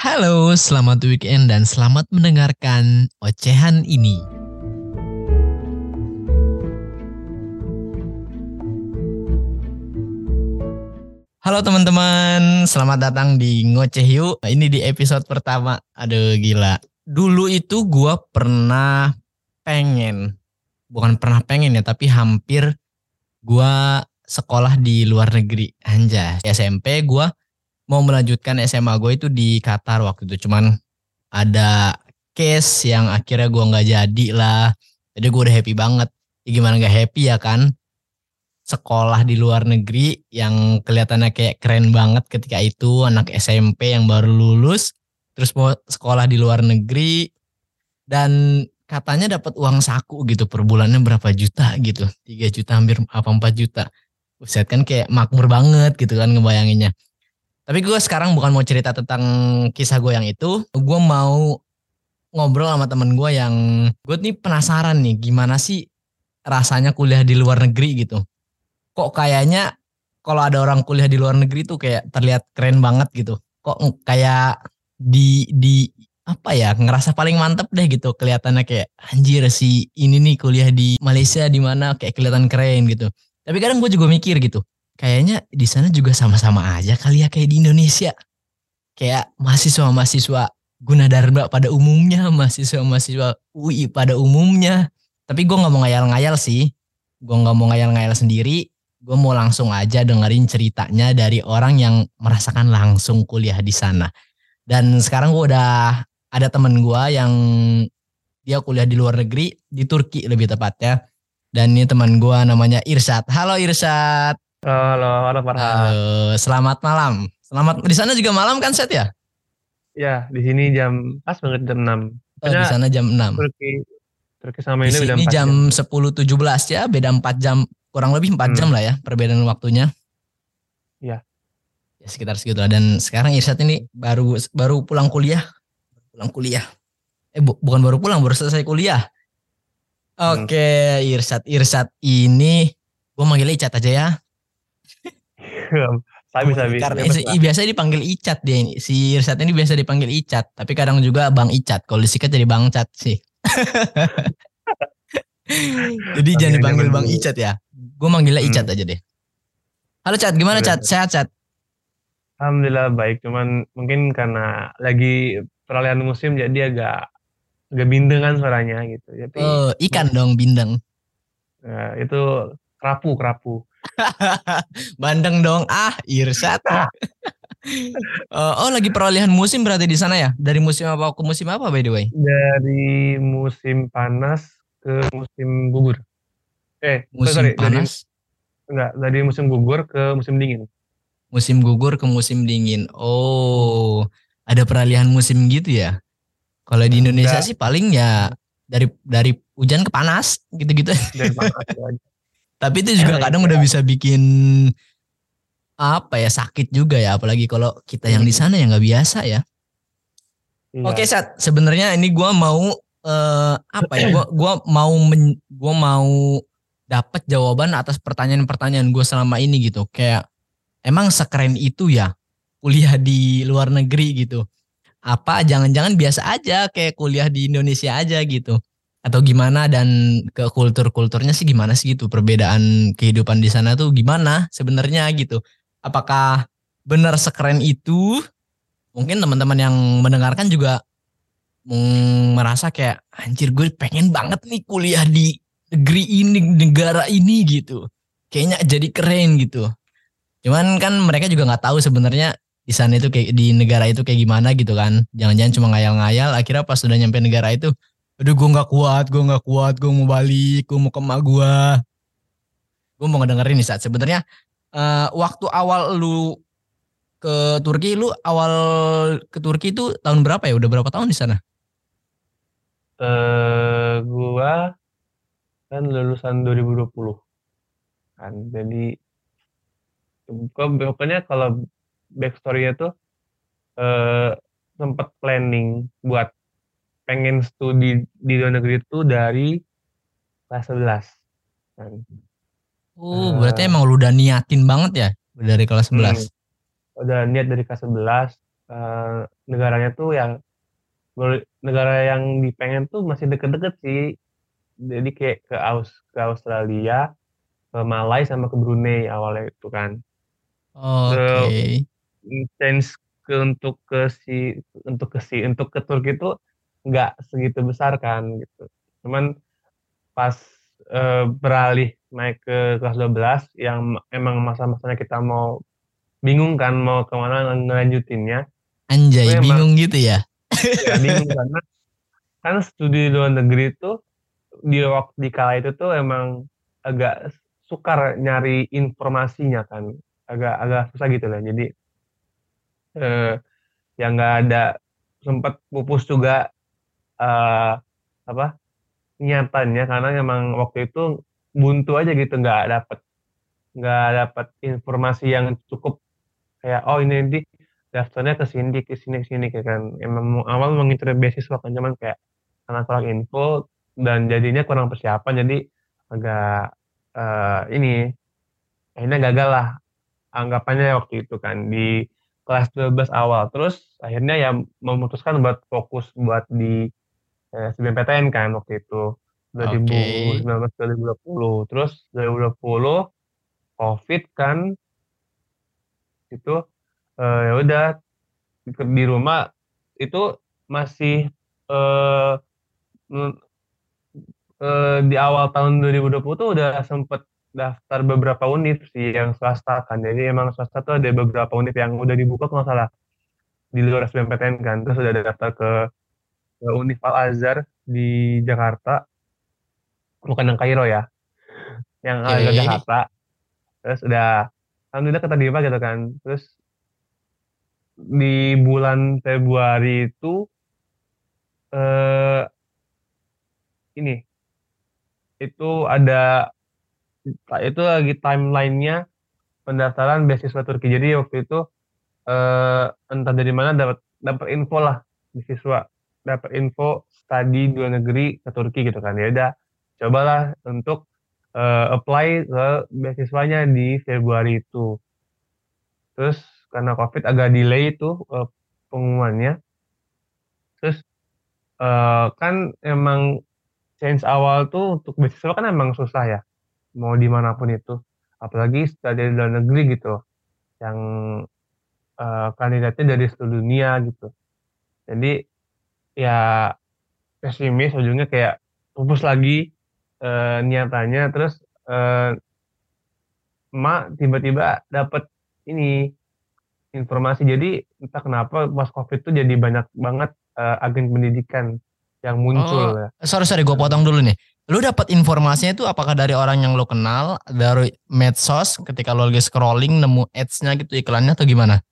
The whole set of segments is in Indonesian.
Halo, selamat weekend dan selamat mendengarkan ocehan ini. Halo teman-teman, selamat datang di Ngoceh Yuk. Ini di episode pertama. Aduh gila. Dulu itu gue pernah pengen, bukan pernah pengen ya, tapi hampir gue sekolah di luar negeri. Anjay, SMP gue mau melanjutkan SMA gue itu di Qatar waktu itu. Cuman ada case yang akhirnya gue nggak jadi lah. Jadi gue udah happy banget. Ya gimana nggak happy ya kan? sekolah di luar negeri yang kelihatannya kayak keren banget ketika itu anak SMP yang baru lulus terus mau sekolah di luar negeri dan katanya dapat uang saku gitu per bulannya berapa juta gitu 3 juta hampir apa 4 juta Buset kan kayak makmur banget gitu kan ngebayanginnya tapi gue sekarang bukan mau cerita tentang kisah gue yang itu gue mau ngobrol sama temen gue yang gue nih penasaran nih gimana sih rasanya kuliah di luar negeri gitu kok kayaknya kalau ada orang kuliah di luar negeri tuh kayak terlihat keren banget gitu. Kok kayak di di apa ya ngerasa paling mantep deh gitu kelihatannya kayak anjir si ini nih kuliah di Malaysia di mana kayak kelihatan keren gitu. Tapi kadang gue juga mikir gitu, kayaknya di sana juga sama-sama aja kali ya kayak di Indonesia. Kayak mahasiswa-mahasiswa Gunadarma pada umumnya, mahasiswa-mahasiswa UI pada umumnya. Tapi gue nggak mau ngayal-ngayal sih, gue nggak mau ngayal-ngayal sendiri gue mau langsung aja dengerin ceritanya dari orang yang merasakan langsung kuliah di sana. Dan sekarang gue udah ada temen gue yang dia kuliah di luar negeri, di Turki lebih tepatnya. Dan ini teman gue namanya Irsat. Halo Irsat. Halo, halo Farhan. Halo, selamat malam. Selamat di sana juga malam kan Set ya? Ya, di sini jam pas banget jam 6. Oh, di sana jam 6. Turki Turki sama di ini udah sini 4 jam, jam 10.17 ya, beda 4 jam kurang lebih 4 hmm. jam lah ya perbedaan waktunya. Iya. Ya sekitar segitu lah. Dan sekarang Irsat ini baru baru pulang kuliah. Pulang kuliah. Eh bu, bukan baru pulang, baru selesai kuliah. Hmm. Oke, okay, Irsat. Irsat ini gue manggilnya Icat aja ya. Sabi sabi. Karena ya, biasa dipanggil Icat dia ini. Si Irsat ini biasa dipanggil Icat, tapi kadang juga Bang Icat. Kalau disikat jadi Bang Cat sih. jadi jangan dipanggil Bang Icat ya. Gue manggilnya Icat hmm. aja deh. Halo Cat, gimana Cat? Sehat Cat? Alhamdulillah baik, cuman mungkin karena lagi peralihan musim jadi agak agak bindengan suaranya gitu. Jadi, oh, ikan dong bindeng. Nah, itu kerapu kerapu. Bandeng dong, ah Irsat. uh, oh lagi peralihan musim berarti di sana ya? Dari musim apa ke musim apa by the way? Dari musim panas ke musim gugur. Eh, musim sorry, panas? Dari, enggak, dari musim gugur ke musim dingin. Musim gugur ke musim dingin. Oh, ada peralihan musim gitu ya? Kalau di Indonesia enggak. sih paling ya dari dari hujan ke panas gitu-gitu. Tapi itu juga kadang udah bisa bikin apa ya sakit juga ya apalagi kalau kita yang di sana ya nggak biasa ya. Iya. Oke Sat, sebenarnya ini gue mau uh, apa ya? Gue gua mau men, gua mau dapat jawaban atas pertanyaan-pertanyaan gue selama ini gitu. Kayak emang sekeren itu ya kuliah di luar negeri gitu. Apa jangan-jangan biasa aja kayak kuliah di Indonesia aja gitu. Atau gimana dan ke kultur-kulturnya sih gimana sih gitu. Perbedaan kehidupan di sana tuh gimana sebenarnya gitu. Apakah benar sekeren itu? Mungkin teman-teman yang mendengarkan juga merasa kayak anjir gue pengen banget nih kuliah di negeri ini, negara ini gitu. Kayaknya jadi keren gitu. Cuman kan mereka juga nggak tahu sebenarnya di sana itu kayak di negara itu kayak gimana gitu kan. Jangan-jangan cuma ngayal-ngayal. Akhirnya pas sudah nyampe negara itu, aduh gue nggak kuat, gue nggak kuat, gue mau balik, gue mau ke emak gue. Gue mau ngedengerin nih saat sebenarnya uh, waktu awal lu ke Turki, lu awal ke Turki itu tahun berapa ya? Udah berapa tahun di sana? Uh, gua kan lulusan 2020 kan jadi pokoknya kalau backstory-nya tuh eh, sempat planning buat pengen studi di luar negeri itu dari kelas 11 kan. Oh, uh, berarti emang lu udah niatin banget ya dari kelas 11. Hmm, udah niat dari kelas 11. uh, negaranya tuh yang negara yang dipengen tuh masih deket-deket sih. Jadi kayak ke Aus ke Australia, ke Malaysia sama ke Brunei awalnya itu kan. Oke. Okay. Change ke untuk ke si untuk ke si untuk ke Turki itu nggak segitu besar kan gitu. Cuman pas uh, beralih naik ke kelas 12 yang emang masa-masanya kita mau bingung kan mau ke mana ngelanjutinnya. Anjay, bingung emang, gitu ya? Ya bingung karena kan studi di luar negeri itu di waktu di kala itu tuh emang agak sukar nyari informasinya kan agak agak susah gitu lah jadi eh, yang nggak ada sempat pupus juga eh, apa niatannya karena emang waktu itu buntu aja gitu nggak dapet nggak dapet informasi yang cukup. Kayak oh ini nanti daftarnya ke sini ke sini ke sini kayak kan. Emang awal mengincar beasiswa kan cuman kayak karena kurang info dan jadinya kurang persiapan jadi agak uh, ini akhirnya gagal lah anggapannya waktu itu kan di kelas 12 awal. Terus akhirnya ya memutuskan buat fokus buat di eh, SBMPTN kan waktu itu. 2019 okay. 2020 terus 2020 covid kan. Itu uh, ya udah di rumah itu masih uh, uh, di awal tahun 2020 tuh udah sempet daftar beberapa univ sih yang swasta kan. Jadi emang swasta tuh ada beberapa univ yang udah dibuka kalau salah di luar SBMPTN kan. Terus udah daftar ke, ke Univ Al Azhar di Jakarta. Bukan yang Kairo ya. Yang okay. Al Jakarta. Terus udah alhamdulillah keterima gitu kan. Terus di bulan Februari itu eh ini itu ada itu lagi timelinenya pendaftaran beasiswa Turki. Jadi waktu itu eh, entah dari mana dapat dapat info lah beasiswa dapat info studi dua negeri ke Turki gitu kan. Ya udah cobalah untuk uh, apply ke beasiswanya di Februari itu. Terus karena covid agak delay itu uh, pengumumannya. Terus uh, kan emang change awal tuh untuk beasiswa kan emang susah ya mau di mana pun itu. Apalagi di luar negeri gitu yang uh, kandidatnya dari seluruh dunia gitu. Jadi ya pesimis ujungnya kayak pupus lagi uh, niatannya terus uh, emak tiba-tiba dapat ini informasi jadi entah kenapa pas covid itu jadi banyak banget uh, agen pendidikan yang muncul oh, ya. Sorry sorry gue potong dulu nih. Lu dapat informasinya itu apakah dari orang yang lu kenal, dari medsos ketika lu lagi scrolling nemu ads-nya gitu iklannya atau gimana?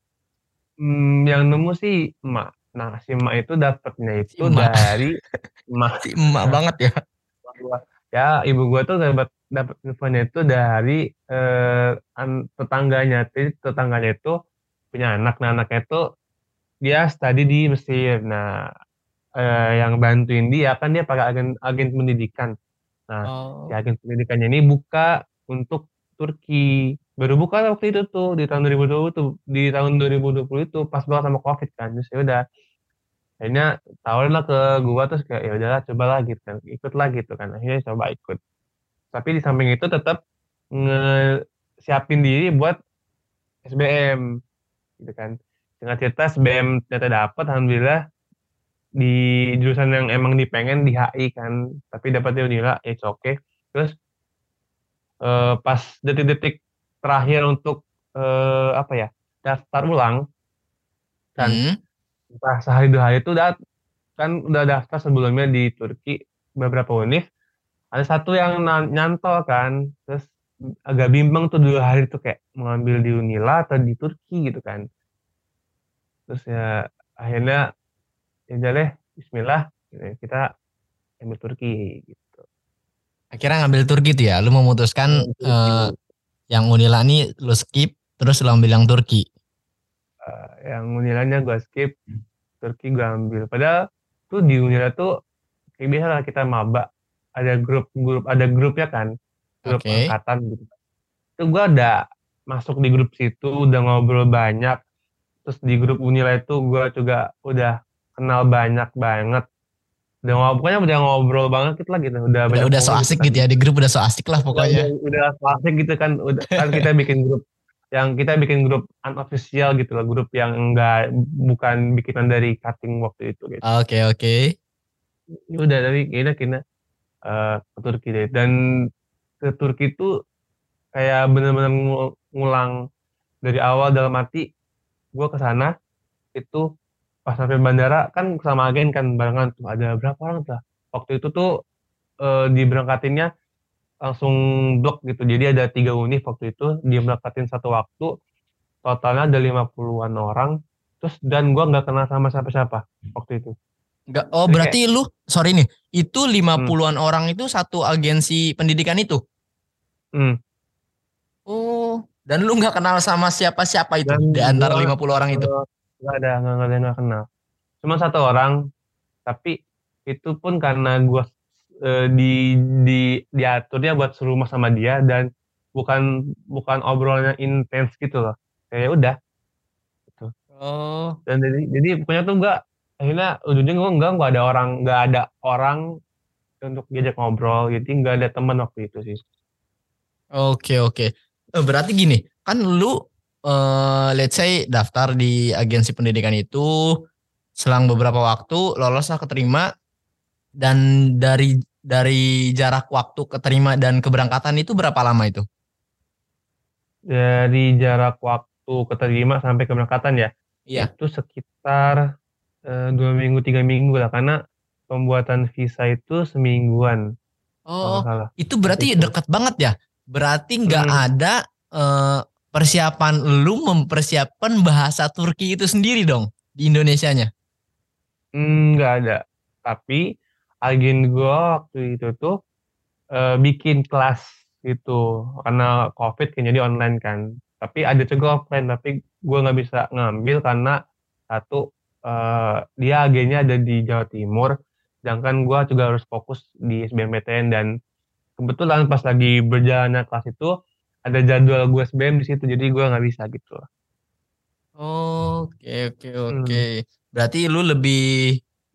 Hmm, yang nemu sih emak. Nah, si emak itu dapatnya itu si dari emak. Si emak banget ya. Ya, ibu gua tuh dapat dapat infonya itu dari eh, tetangganya. Jadi tetangganya itu punya anak. Nah, anaknya itu dia studi di Mesir. Nah, eh, yang bantuin dia kan dia pakai agen agen pendidikan. Nah, oh. si agen pendidikannya ini buka untuk Turki. Baru buka waktu itu tuh di tahun 2020 tuh di tahun 2020 itu pas banget sama Covid kan. Terus ya udah akhirnya tawarin lah ke gua terus kayak ya udahlah cobalah gitu kan. Ikut lah gitu kan. Akhirnya coba ikut. Tapi di samping itu tetap nge siapin diri buat SBM gitu kan. Dengan cerita SBM ternyata dapat alhamdulillah di jurusan yang emang dipengen di HI kan tapi dapatnya ya oke okay. terus uh, pas detik-detik terakhir untuk uh, apa ya daftar ulang kan hmm. Pas sehari dua hari itu udah kan udah daftar sebelumnya di Turki beberapa univ ada satu yang nyantol kan terus agak bimbang tuh dua hari itu kayak mengambil di Unila atau di Turki gitu kan. Terus ya akhirnya ya deh Bismillah kita ambil Turki gitu. Akhirnya ngambil Turki tuh ya lu memutuskan uh, yang Unila ini lu skip terus lu ambil yang Turki uh, yang Unilanya gue skip Turki gue ambil. Padahal tuh di Unila tuh kayak biasa lah kita maba. Ada grup grup ada grupnya kan grup okay. angkatan gitu. Itu gue ada masuk di grup situ udah ngobrol banyak. Terus di grup Unila itu gue juga udah kenal banyak banget. Udah ngobrol pokoknya udah ngobrol banget gitu lah gitu. Udah Udah, udah so ngomong asik kan. gitu ya di grup udah so asik lah pokoknya. udah, udah so asik gitu kan. Udah kan kita bikin grup yang kita bikin grup unofficial gitu loh grup yang enggak bukan bikinan dari cutting waktu itu gitu. Oke oke. ya udah tapi kita kita eh, ke Turki deh. Dan ke Turki itu kayak bener-bener ngul- ngulang dari awal dalam arti gue ke sana itu pas sampai bandara kan sama agen kan barengan tuh ada berapa orang tuh waktu itu tuh eh, diberangkatinnya langsung blok gitu jadi ada tiga univ waktu itu diberangkatin satu waktu totalnya ada 50-an orang terus dan gue nggak kenal sama siapa-siapa waktu itu Enggak, oh Jadi berarti lu sorry nih, itu 50-an orang itu satu agensi pendidikan itu. hmm. Oh, dan lu nggak kenal sama siapa-siapa itu Dan di antara gua, 50 orang itu. Nggak ada nggak ada yang nggak kenal cuma satu orang tapi itu pun karena gue di di diaturnya buat serumah sama dia dan bukan bukan obrolannya intens gitu loh. Kayak udah. Oh, dan jadi jadi pokoknya tuh nggak akhirnya ujungnya gue nggak nggak ada orang nggak ada orang untuk diajak ngobrol jadi nggak ada teman waktu itu sih. Oke oke. Eh, berarti gini, kan lu eh let's say daftar di agensi pendidikan itu selang beberapa waktu lolos lah keterima dan dari dari jarak waktu keterima dan keberangkatan itu berapa lama itu? dari jarak waktu keterima sampai keberangkatan ya Iya. itu sekitar eh, dua minggu tiga minggu lah karena pembuatan visa itu semingguan Oh, salah itu berarti Itu. dekat banget ya. Berarti nggak Hmm. ada eh, persiapan lu mempersiapkan bahasa Turki itu sendiri dong di Indonesianya. Hmm, nggak ada tapi agen gua waktu itu tuh eh, bikin kelas gitu karena covid kan jadi online kan tapi ada juga offline tapi gua nggak bisa ngambil karena satu eh, dia agennya ada di Jawa Timur sedangkan gua juga harus fokus di SBMPTN dan kebetulan pas lagi berjalannya kelas itu ada jadwal gue SBM di situ jadi gua nggak bisa gitu Oke oke Hmm. oke. Berarti lu lebih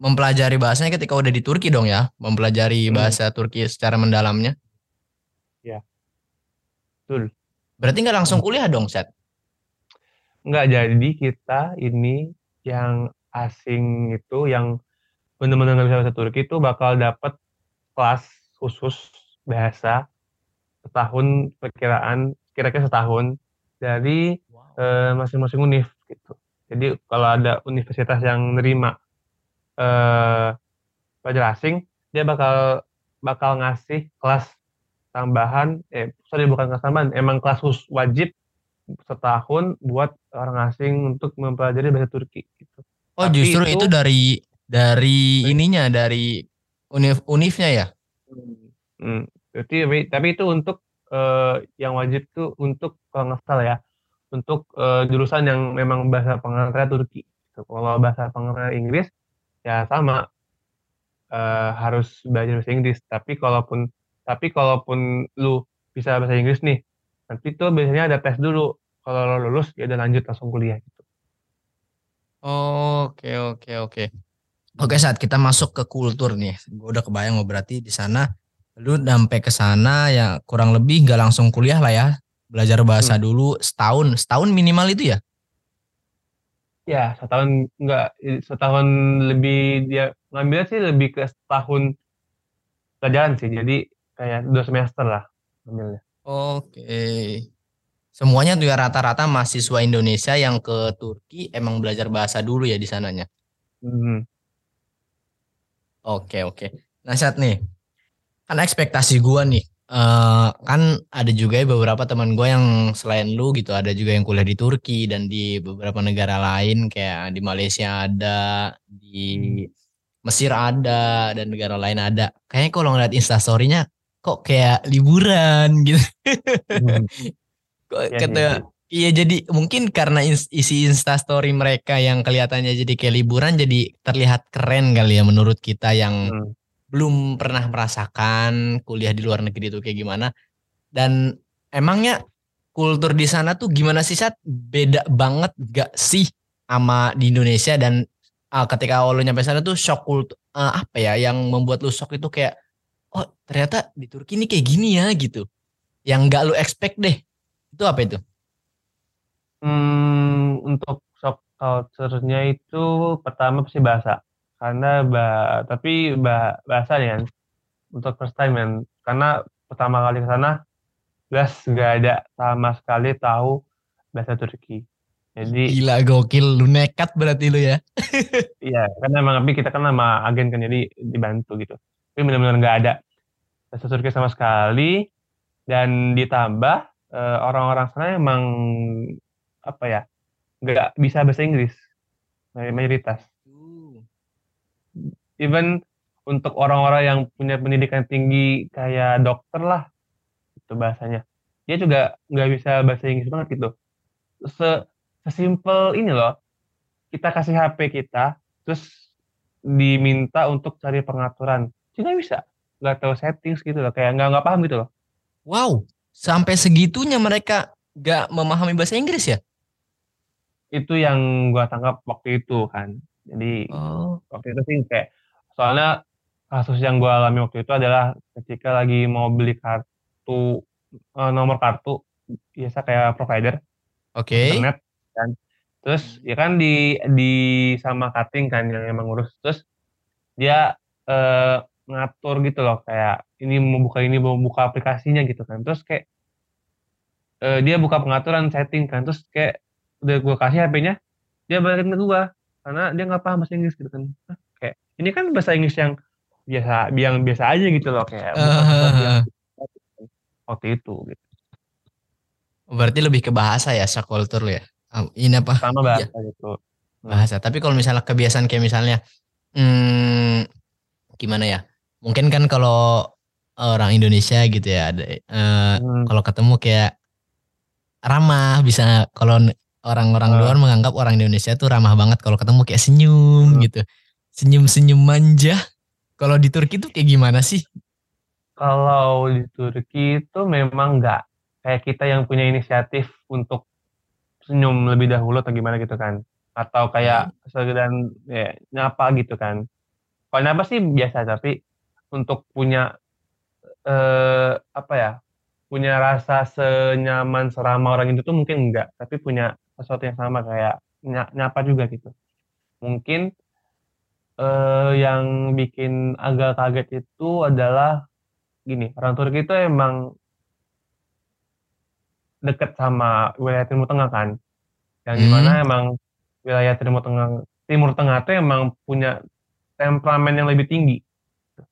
mempelajari bahasanya ketika udah di Turki dong ya, mempelajari Hmm. bahasa Turki secara mendalamnya. betul Berarti nggak langsung kuliah dong, Set? Nggak, jadi kita ini yang asing itu yang benar-benar nggak bisa bahasa Turki itu bakal dapat kelas khusus bahasa setahun perkiraan kira-kira setahun dari eh, masing-masing univ gitu. Jadi kalau ada universitas yang nerima eh, pelajar asing, dia bakal bakal ngasih kelas tambahan, eh sorry bukan kelas tambahan, emang kelas khusus wajib setahun buat orang asing untuk mempelajari bahasa Turki gitu. Oh, Tapi justru itu, itu- dari dari ininya dari univ univnya ya. Hmm. Jadi tapi- tapi itu untuk eh, yang wajib tuh untuk kalau nggak salah ya, untuk eh, jurusan yang memang bahasa pengantarnya Turki. Gitu. Kalau bahasa pengantar Inggris ya sama eh, harus belajar bahasa Inggris. Tapi kalaupun tapi kalaupun lu bisa bahasa Inggris nih, nanti tuh biasanya ada tes dulu. Kalau lo lulus ya udah lanjut langsung kuliah gitu. Oke oke oke. Oke saat kita masuk ke kultur nih, gue udah kebayang oh, berarti di sana lu sampai ke sana ya kurang lebih nggak langsung kuliah lah ya, belajar bahasa dulu setahun, setahun minimal itu ya. Ya, setahun enggak setahun lebih dia ngambilnya sih lebih ke setahun pelajaran sih. Jadi kayak dua semester lah ngambilnya. Oke. Semuanya tuh ya rata-rata mahasiswa Indonesia yang ke Turki emang belajar bahasa dulu ya di sananya. Hmm. Oke oke. Nah saat nih, kan ekspektasi gua nih, eh, kan ada juga ya beberapa teman gua yang selain lu gitu, ada juga yang kuliah di Turki dan di beberapa negara lain kayak di Malaysia ada, di Mesir ada dan negara lain ada. Kayaknya kalau ngeliat instastorynya kok kayak liburan gitu. Hmm. Kok Iya, kata iya. iya jadi mungkin karena isi instastory mereka yang kelihatannya jadi kayak liburan jadi terlihat keren kali ya menurut kita yang Hmm. Belum pernah merasakan kuliah di luar negeri itu kayak gimana. Dan emangnya kultur di sana tuh gimana sih Sat? Beda banget gak sih sama di Indonesia dan uh, ketika lu nyampe sana tuh shock kultur uh, apa ya yang membuat lu shock itu kayak oh ternyata di Turki ini kayak gini ya gitu. Yang nggak lu expect deh. Itu apa itu? Hmm, untuk shock culture-nya itu pertama pasti bahasa. Karena ba tapi ba bahasa ya kan untuk first time kan. Karena pertama kali ke sana jelas nggak ada sama sekali tahu bahasa Turki. Jadi Gila gokil lu nekat berarti lu ya. iya, karena emang tapi kita kan sama agen kan jadi dibantu gitu. Tapi benar-benar nggak ada bahasa Turki sama sekali dan ditambah eh, orang-orang sana emang apa ya nggak bisa bahasa Inggris mayoritas. Even untuk orang-orang yang punya pendidikan tinggi kayak dokter lah itu bahasanya. Dia juga nggak bisa bahasa Inggris banget gitu. Se sesimpel ini loh kita kasih HP kita terus diminta untuk cari pengaturan. Dia nggak bisa. Nggak tahu settings gitu loh kayak nggak nggak paham gitu loh. Wow, sampai segitunya mereka gak memahami bahasa Inggris ya? itu yang gua tangkap waktu itu kan. Jadi Oh. waktu itu sih kayak soalnya kasus yang gua alami waktu itu adalah ketika lagi mau beli kartu eh, nomor kartu biasa kayak provider Oke. internet kan. Terus ya kan di di sama cutting kan yang emang ngurus. Terus dia eh, ngatur gitu loh kayak ini mau buka ini mau buka aplikasinya gitu kan. Terus kayak eh, dia buka pengaturan setting kan. Terus kayak udah gue kasih HP-nya dia balikin ke gue karena dia nggak paham bahasa Inggris gitu kan. Hah, ini kan bahasa Inggris yang biasa yang biasa aja gitu loh kayak yang waktu itu gitu Berarti lebih ke bahasa ya, lu ya? Ini apa? sama Iya, bahasa gitu bahasa. Tapi kalau misalnya kebiasaan kayak misalnya, hmm, gimana ya? Mungkin kan kalau orang Indonesia gitu ya, ada, Hmm. kalau ketemu kayak ramah, bisa kalau orang-orang Ah. luar menganggap orang Indonesia tuh ramah banget kalau ketemu kayak senyum Hmm. gitu, senyum-senyum manja. Kalau di Turki tuh kayak gimana sih? Kalau di Turki itu memang nggak kayak kita yang punya inisiatif untuk senyum lebih dahulu atau gimana gitu kan. Atau kayak sekedar ya, nyapa gitu kan. Kalau nyapa sih biasa, tapi untuk punya eh, apa ya, punya rasa senyaman seramah orang itu tuh mungkin enggak, tapi punya sesuatu yang sama kayak nya- nyapa juga gitu. Mungkin eh, yang bikin agak kaget itu adalah gini, orang Turki itu emang deket sama wilayah Timur Tengah kan. Yang Hmm. di mana emang wilayah Timur Tengah Timur Tengah itu emang punya temperamen yang lebih tinggi.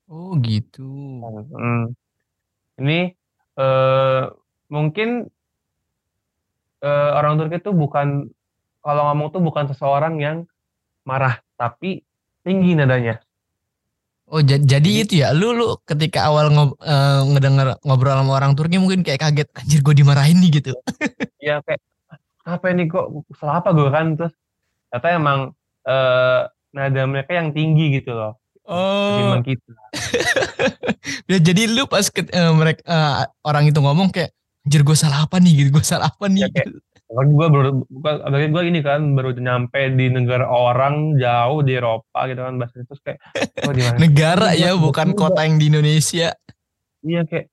Oh gitu. Hmm. Ini eh, mungkin eh, orang Turki itu bukan kalau ngomong tuh bukan seseorang yang marah, tapi tinggi nadanya. Oh ja- jadi Jadi- itu ya, lu lu ketika awal ngob, eh, ngedenger ngobrol sama orang Turki mungkin kayak kaget, anjir gue dimarahin nih gitu. ya kayak apa ini kok salah apa gue kan terus ternyata emang eh, nada mereka yang tinggi gitu loh Oh, kita ya jadi lu pas mereka orang itu ngomong kayak, anjir gue salah apa nih gitu, gue salah apa nih. Ya, kayak- kan gue baru bukan gue ini kan baru nyampe di negara orang jauh di Eropa gitu kan bahasa terus kayak oh Negara ya, bukan kota yang di Indonesia. iya kayak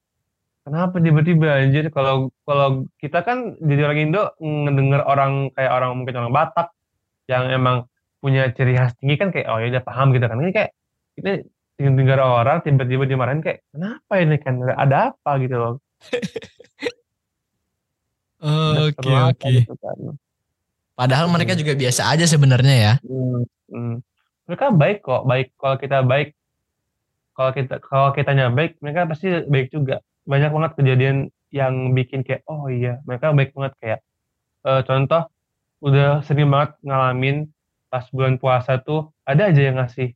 kenapa tiba-tiba anjir? Kalau kalau kita kan jadi orang Indo ngedenger orang kayak orang mungkin orang Batak yang emang punya ciri khas tinggi kan kayak oh ya udah paham gitu kan. Ini kayak ini negara orang tiba-tiba dimarahin kayak kenapa ini kan? Ada apa? Gitu loh Oke oke. gitu kan. Padahal Hmm. mereka juga biasa aja sebenarnya ya. Hmm, hmm. Mereka baik kok, baik kalau kita baik, kalau kita kalau kitanya baik, mereka pasti baik juga. Banyak banget kejadian yang bikin kayak oh iya, mereka baik banget kayak eh, contoh udah sering banget ngalamin pas bulan puasa tuh ada aja yang ngasih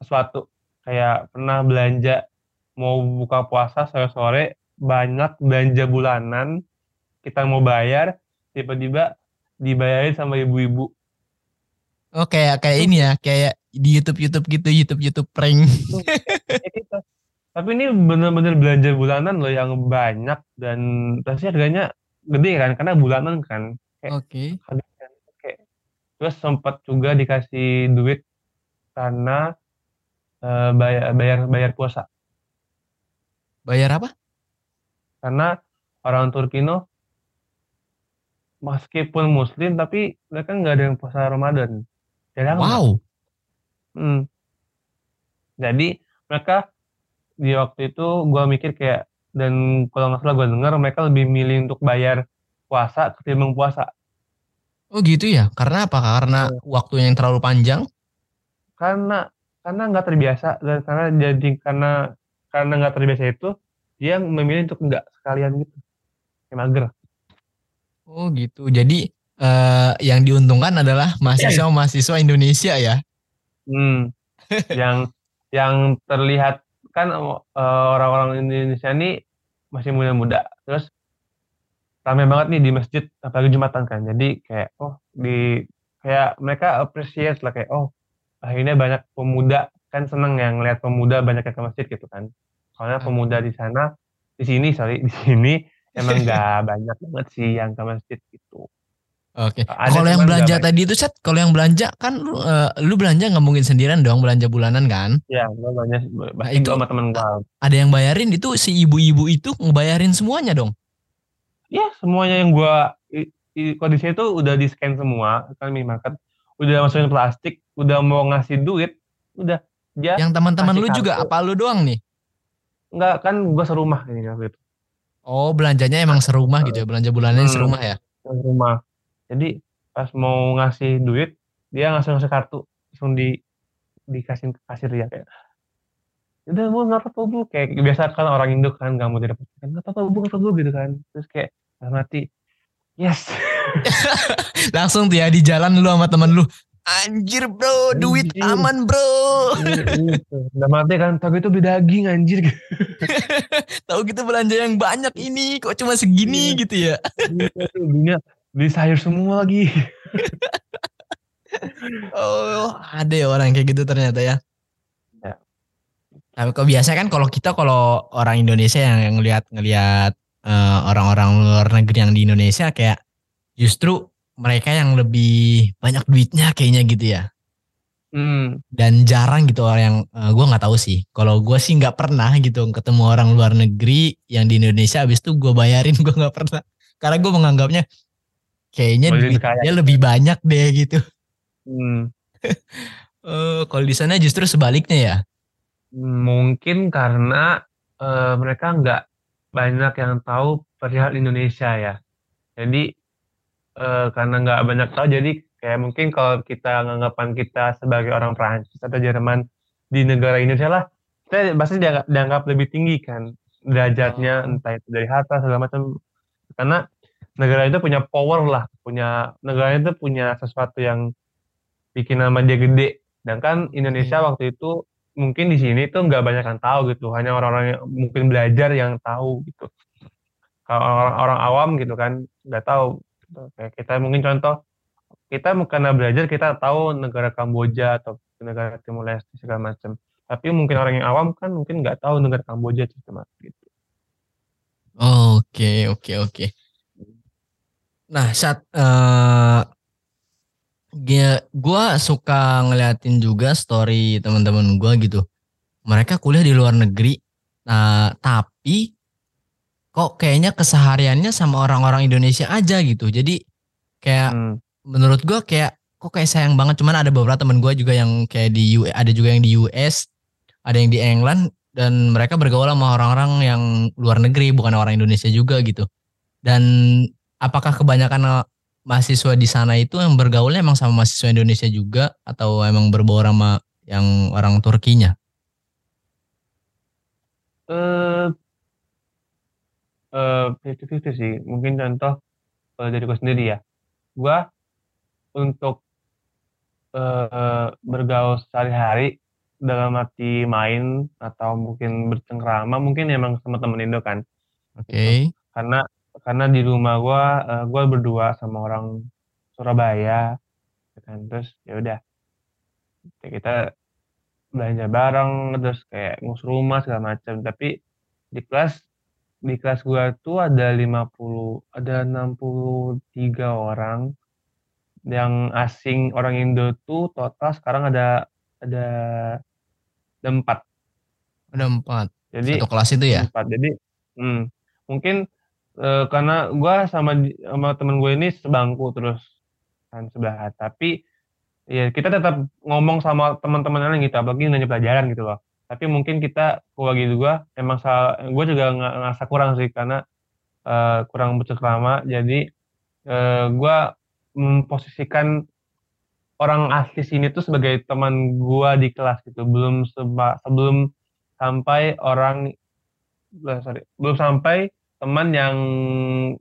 sesuatu kayak pernah belanja mau buka puasa sore-sore banyak belanja bulanan kita mau bayar tiba-tiba dibayarin sama ibu-ibu Oh kayak kayak ini ya, kayak di YouTube YouTube gitu, YouTube YouTube prank. Gitu. Tapi ini bener-bener belanja bulanan loh yang banyak dan pasti harganya gede kan karena bulanan kan Oke. kayak terus sempat juga dikasih duit karena uh, bayar bayar bayar puasa. Bayar apa? Karena orang Turkino meskipun muslim tapi mereka nggak ada yang puasa Ramadan. Jarang wow. Hmm. Jadi mereka di waktu itu gue mikir kayak dan kalau nggak salah gue dengar mereka lebih milih untuk bayar puasa ketimbang puasa. Oh gitu ya? Karena apa? Karena hmm. waktu yang terlalu panjang? Karena karena nggak terbiasa dan karena jadi karena karena nggak terbiasa itu dia memilih untuk nggak sekalian gitu. Kayak mager. Oh gitu. Jadi uh, yang diuntungkan adalah mahasiswa-mahasiswa Indonesia ya? Hmm. yang yang terlihat kan uh, orang-orang Indonesia ini masih muda-muda. Terus ramai banget nih di masjid apalagi jumatan kan jadi kayak oh di kayak mereka appreciate lah kayak oh akhirnya banyak pemuda kan seneng yang lihat pemuda banyak yang ke masjid gitu kan soalnya hmm. pemuda di sana di sini sorry di sini emang nggak banyak banget sih yang ke masjid gitu Oke. Okay. Kalau yang belanja tadi itu set, kalau yang belanja kan lu, uh, lu belanja nggak mungkin sendirian dong belanja bulanan kan? Iya, gue belanja nah, itu sama temen gue. Ada yang bayarin itu si ibu-ibu itu ngebayarin semuanya dong? ya semuanya yang gua kondisinya itu udah di scan semua kan minimarket udah masukin plastik udah mau ngasih duit udah ya yang teman-teman lu kartu. juga apa lu doang nih Enggak kan gua serumah ini waktu itu oh belanjanya emang serumah gitu ya? Belanja bulanannya hmm, serumah ya? serumah. Jadi pas mau ngasih duit dia ngasih ngasih kartu. Langsung di dikasih ke kasir ya. Kayak udah mau nggak apa-apa bu. Kayak biasa kan orang Indo kan nggak mau didapat kan nggak apa-apa bu nggak apa-apa gitu kan. Terus kayak mati. Yes. Langsung tuh ya di jalan lu sama temen lu anjir bro duit anjir. aman bro udah mati kan tapi itu beli daging anjir tahu gitu belanja yang banyak ini kok cuma segini iya. gitu ya dunia beli sayur semua lagi oh ada ya orang kayak gitu ternyata ya ya. Tapi kok biasa kan kalau kita kalau orang Indonesia yang ngelihat ngelihat orang eh, orang-orang luar negeri yang di Indonesia kayak justru mereka yang lebih banyak duitnya kayaknya gitu ya. Hmm. Dan jarang gitu orang yang uh, eh, gue nggak tahu sih. Kalau gue sih nggak pernah gitu ketemu orang luar negeri yang di Indonesia abis itu gue bayarin gue nggak pernah. Karena gue menganggapnya kayaknya oh, duitnya lebih banyak deh gitu. Hmm. uh, kalau di sana justru sebaliknya ya. Mungkin karena uh, mereka nggak banyak yang tahu perihal Indonesia ya. Jadi eh, karena nggak banyak tahu, jadi kayak mungkin kalau kita nganggapan kita sebagai orang Prancis atau Jerman di negara Indonesia lah, kita pasti dianggap, dianggap lebih tinggi kan derajatnya, oh. entah itu dari harta segala macam. Karena negara itu punya power lah, punya negara itu punya sesuatu yang bikin nama dia gede. Sedangkan Indonesia hmm. waktu itu mungkin di sini tuh nggak banyak yang tahu gitu hanya orang-orang yang mungkin belajar yang tahu gitu kalau orang-orang awam gitu kan nggak tahu kayak kita mungkin contoh kita karena belajar kita tahu negara Kamboja atau negara Timur Leste segala macam. Tapi mungkin orang yang awam kan mungkin nggak tahu negara Kamboja cuma gitu. Oke oke oke. Nah saat uh, gue suka ngeliatin juga story teman-teman gue gitu. Mereka kuliah di luar negeri, nah tapi kok kayaknya kesehariannya sama orang-orang Indonesia aja gitu. Jadi kayak hmm. menurut gue kayak kok kayak sayang banget. Cuman ada beberapa teman gue juga yang kayak di US, ada juga yang di US, ada yang di England dan mereka bergaul sama orang-orang yang luar negeri bukan orang Indonesia juga gitu. Dan apakah kebanyakan mahasiswa di sana itu yang bergaulnya emang sama mahasiswa Indonesia juga atau emang berbaur sama yang orang Turkinya? Eh, uh, uh, sih. Mungkin contoh uh, dari gue sendiri ya. Gue untuk uh, bergaul sehari-hari dalam arti main atau mungkin bercengkrama mungkin emang sama temen Indo kan. Oke. Okay. Karena karena di rumah gua, uh, gua berdua sama orang Surabaya, ya kan. Terus ya udah, kita belanja bareng, terus kayak ngurus rumah segala macam. Tapi di kelas di kelas gua tuh ada 50 ada 63 orang yang asing orang Indo tuh total sekarang ada ada ada empat. Ada empat. Jadi Satu kelas itu ya? empat. Jadi hmm, mungkin uh, karena gue sama sama temen gue ini sebangku terus kan sebelah tapi ya kita tetap ngomong sama teman-teman lain gitu apalagi nanya pelajaran gitu loh tapi mungkin kita keluarga juga emang salah gue juga nggak ngerasa kurang sih karena uh, kurang bercengkrama jadi uh, gue memposisikan orang asli sini tuh sebagai teman gue di kelas gitu. Belum seba, sebelum sampai orang eh, sorry belum sampai teman yang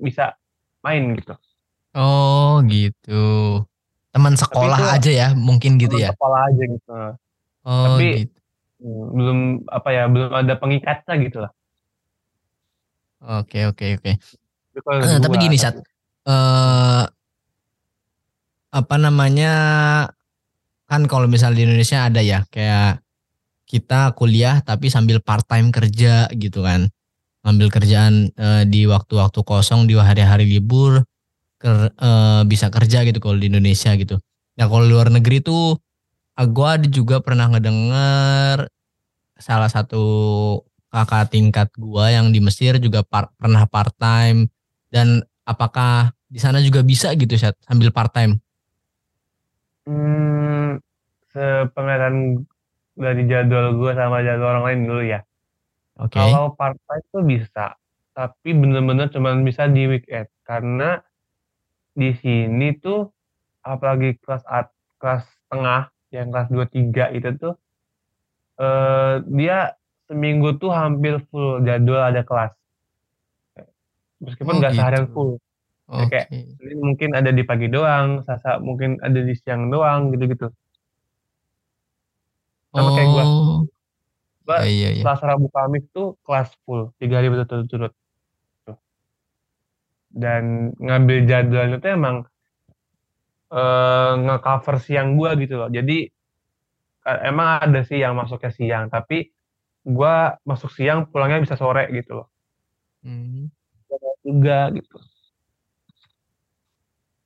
bisa main gitu. Oh gitu. Teman sekolah itu, aja ya mungkin gitu ya? sekolah aja gitu. Oh tapi gitu. Belum apa ya belum ada pengikatnya gitu lah. Oke oke oke. Uh, tapi gini saat uh, apa namanya kan kalau misalnya di Indonesia ada ya kayak kita kuliah tapi sambil part time kerja gitu kan. Ngambil kerjaan uh, di waktu-waktu kosong di hari-hari libur ker, uh, bisa kerja gitu kalau di Indonesia gitu. Nah kalau luar negeri tuh gue ada juga pernah ngedenger salah satu kakak tingkat gua yang di Mesir juga par, pernah part time dan apakah di sana juga bisa gitu sambil part time Hmm, sepenglihatan dari jadwal gue sama jadwal orang lain dulu ya. Oke. Kalau part-time tuh bisa, tapi bener-bener cuman bisa di weekend. Karena di sini tuh apalagi kelas at kelas tengah, yang kelas 2, 3 itu tuh, eh, dia seminggu tuh hampir full jadwal ada kelas. Meskipun Oh nggak seharian gitu. full. Ya, kayak ini mungkin ada di pagi doang, Sasa mungkin ada di siang doang gitu-gitu. Sama kayak gua. Oh. Gua iya, iya, iya. Selasa Rabu Kamis tuh kelas full, tiga hari berturut-turut. Dan ngambil jadwalnya tuh emang uh, nge-cover siang gua gitu loh. Jadi uh, emang ada sih yang masuknya siang, tapi gua masuk siang pulangnya bisa sore gitu loh. Hmm. Juga gitu.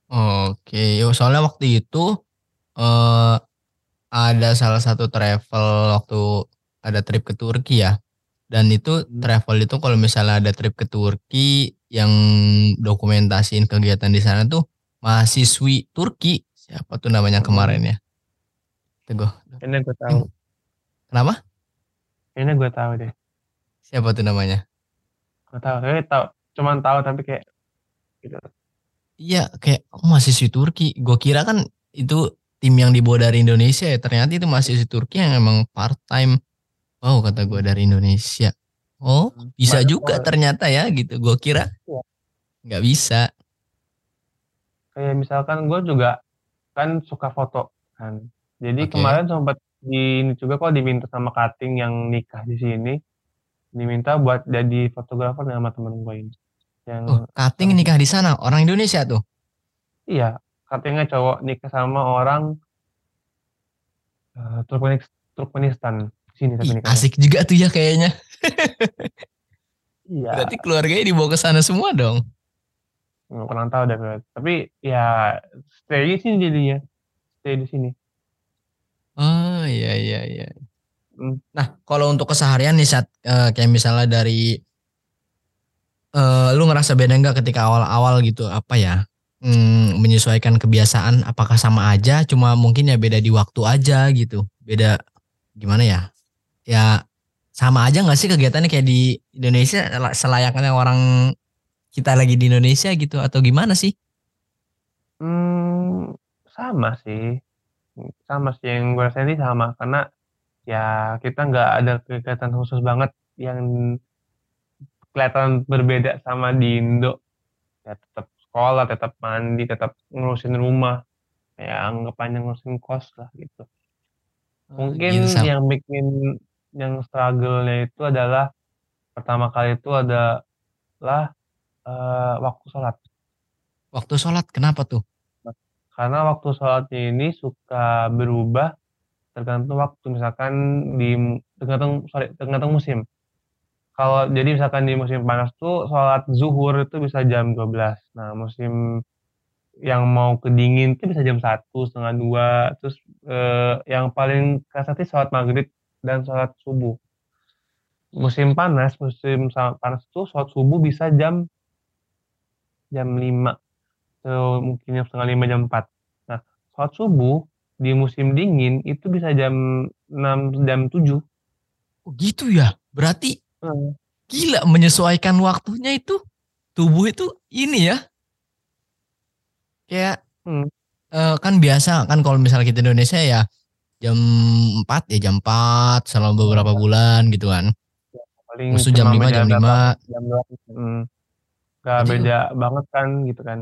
Oke, yo soalnya waktu itu uh, ada salah satu travel waktu ada trip ke Turki ya. Dan itu hmm. travel itu kalau misalnya ada trip ke Turki yang dokumentasiin kegiatan di sana tuh mahasiswi Turki. Siapa tuh namanya hmm. kemarin ya? Teguh. Ini gue tahu. Kenapa? Ini gue tahu deh. Siapa tuh namanya? Gue tahu, tapi tahu, cuman tahu tapi kayak gitu. Iya kayak oh, mahasiswi Turki. Gue kira kan itu tim yang dibawa dari Indonesia ya. Ternyata itu mahasiswi Turki yang emang part time. Oh kata gue dari Indonesia. Oh hmm, bisa juga ternyata ya gitu. Gue kira iya. nggak bisa. Kayak misalkan gue juga kan suka foto kan. Jadi okay. kemarin sempat di ini juga kok diminta sama cutting yang nikah di sini diminta buat jadi fotografer sama temen gue ini. Yang oh, cutting nikah di sana, orang Indonesia tuh? Iya, cuttingnya cowok nikah sama orang uh, Turkmenistan. Sini Ih, asik juga tuh ya kayaknya. iya. Berarti keluarganya dibawa ke sana semua dong? Kurang tahu deh, tapi ya stay di sini jadinya, stay di sini. Oh iya iya iya. Hmm. Nah kalau untuk keseharian nih saat uh, kayak misalnya dari uh, lu ngerasa beda nggak ketika awal-awal gitu? Apa ya? Hmm, menyesuaikan kebiasaan apakah sama aja? Cuma mungkin ya beda di waktu aja gitu. Beda gimana ya? Ya sama aja nggak sih kegiatannya kayak di Indonesia selayaknya orang kita lagi di Indonesia gitu atau gimana sih? Hmm, sama sih, sama sih yang gue rasain sih sama karena ya kita nggak ada kegiatan khusus banget yang kelihatan berbeda sama di Indo. Ya tetap sekolah tetap mandi tetap ngurusin rumah. Ya anggapannya ngurusin kos lah gitu. Oh, mungkin gitu, yang bikin yang struggle-nya itu adalah pertama kali itu adalah uh, waktu sholat. Waktu sholat kenapa tuh? Karena waktu sholatnya ini suka berubah tergantung waktu. Misalkan di tergantung sorry tergantung musim. Kalau jadi misalkan di musim panas tuh sholat zuhur itu bisa jam 12. Nah musim yang mau ke dingin itu bisa jam satu setengah dua. Terus eh, yang paling kerasa sih sholat maghrib dan sholat subuh. Musim panas musim panas itu sholat subuh bisa jam jam 5 atau mungkin jam setengah lima jam 4 nah sholat subuh di musim dingin itu bisa jam 6 jam 7 Oh gitu ya. Berarti Hmm. gila menyesuaikan waktunya itu tubuh itu ini ya. Kayak Hmm. eh, kan biasa kan kalau misalnya kita di Indonesia ya jam 4 ya jam 4 selama beberapa bulan gitu kan. paling Terus jam cuma 5 jam beda 5. berapa jam dua hmm. Gak Jadi- beda banget kan gitu kan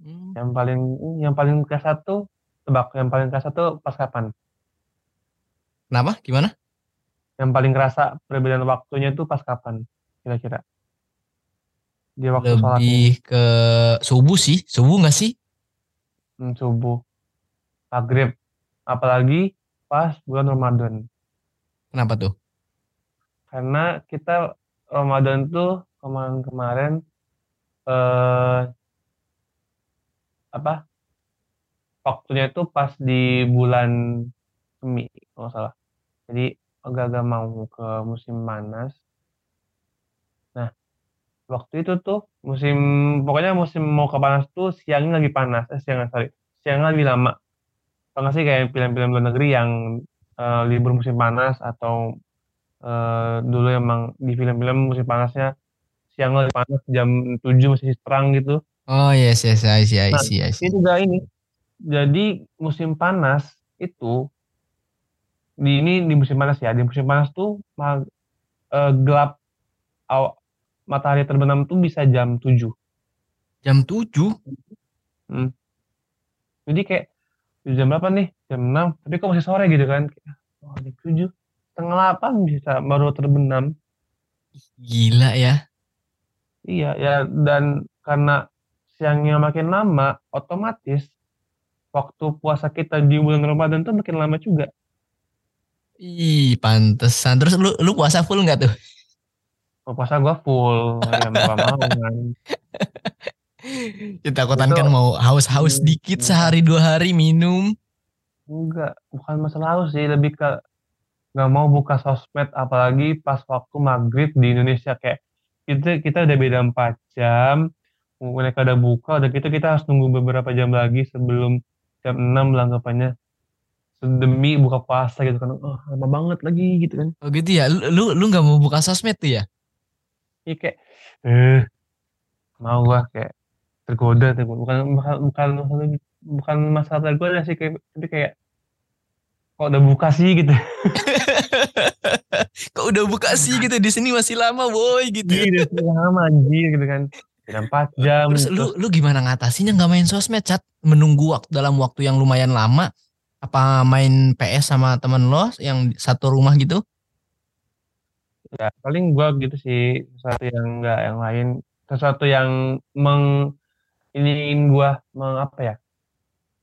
Hmm. yang paling yang paling kerasa tuh tebak yang paling kerasa tuh pas kapan Kenapa? Gimana? yang paling kerasa perbedaan waktunya tuh pas kapan kira-kira di waktu Lebih ke subuh sih. Subuh gak sih? hmm, subuh maghrib apalagi pas bulan Ramadan Kenapa tuh? karena kita Ramadan tuh kemarin-kemarin eh apa? Waktunya itu pas di bulan Semi kalau nggak salah. Jadi agak-agak mau ke musim panas. Nah waktu itu tuh musim pokoknya musim mau ke panas tuh siangnya lagi panas eh siangnya sorry siangnya lebih lama. Nggak sih kayak film-film luar negeri yang eh, libur musim panas atau eh, dulu emang di film-film musim panasnya siang lebih panas jam 7 masih terang gitu. Oh yes yes I see I Nah, see I see. ini juga ini. Jadi musim panas itu di ini di musim panas ya di musim panas tuh ma- eh, gelap aw- matahari terbenam tuh bisa jam 7 Jam 7? jadi kayak jam berapa nih? Jam 6 tapi kok masih sore gitu kan? Oh jam 7 setengah 8 bisa baru terbenam. Gila ya. Iya, ya dan karena siangnya makin lama, otomatis waktu puasa kita di bulan Ramadan tuh makin lama juga. Ih, pantesan. Terus lu lu puasa full nggak tuh? Oh, puasa gua full, ya mau mau kan. Kita takutan kan mau haus-haus Hmm, dikit iya. sehari dua hari minum. Enggak, bukan masalah haus sih, lebih ke nggak mau buka sosmed apalagi pas waktu maghrib di Indonesia kayak kita kita udah beda 4 jam, mereka udah buka, udah gitu kita harus nunggu beberapa jam lagi sebelum jam 6 lah anggapannya. Demi buka puasa gitu kan. Oh, lama banget lagi gitu kan. Oh gitu ya. Lu lu, nggak mau buka sosmed tuh ya? Iya kayak eh mau gua kayak tergoda tergoda bukan bukan bukan bukan masalah tergoda sih kayak tapi kayak kok udah buka sih gitu Kok udah buka sih gitu di sini masih lama boy gitu. iya udah lama anjir gitu kan. Udah empat jam Terus terus lu lu gimana ngatasinnya nggak main sosmed chat? Menunggu waktu dalam waktu yang lumayan lama? Apa main PS sama temen lo yang satu rumah gitu? ya paling gua gitu sih sesuatu yang enggak yang lain. Sesuatu yang meng iniin gua meng apa ya?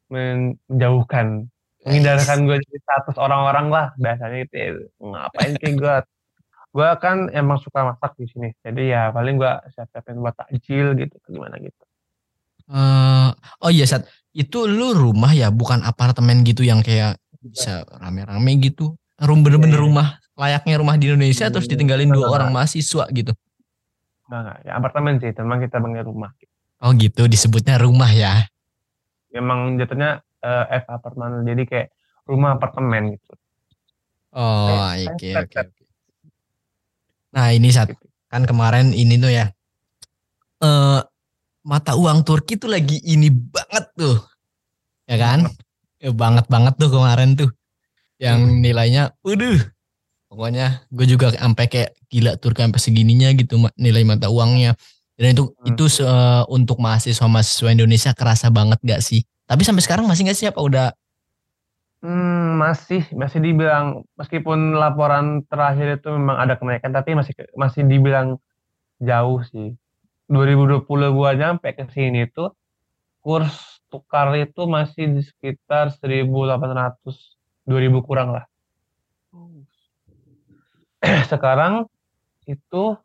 Menjauhkan menghindarkan gue dari status orang-orang lah biasanya gitu ya. ngapain kayak gue gue kan emang suka masak di sini jadi ya paling gue siap-siapin buat takjil gitu gimana gitu Eh, oh iya saat itu lu rumah ya bukan apartemen gitu yang kayak bisa rame-rame gitu. Rum bener-bener iya. rumah layaknya rumah di Indonesia terus Iya, ditinggalin dua orang mahasiswa gitu. Enggak, enggak. Ya, apartemen sih, teman kita panggil rumah. Oh gitu disebutnya rumah ya. Emang jatuhnya eh, F apartemen, jadi kayak rumah apartemen gitu. Oh Kayak- oke oke. oke. Nah ini saat kan kemarin ini tuh ya eh mata uang Turki tuh lagi ini banget tuh, ya kan? Ya, banget banget tuh kemarin tuh, yang Hmm. nilainya, waduh, pokoknya gue juga sampai kayak gila Turki sampai segininya gitu nilai mata uangnya. Dan itu Hmm. itu se- untuk mahasiswa mahasiswa Indonesia kerasa banget gak sih? Tapi sampai sekarang masih gak sih apa udah? Hmm, masih masih dibilang meskipun laporan terakhir itu memang ada kenaikan, tapi masih masih dibilang jauh sih. 2020 gua nyampe ke sini tuh kurs tukar itu masih di sekitar 1.800 2.000 kurang lah. Sekarang itu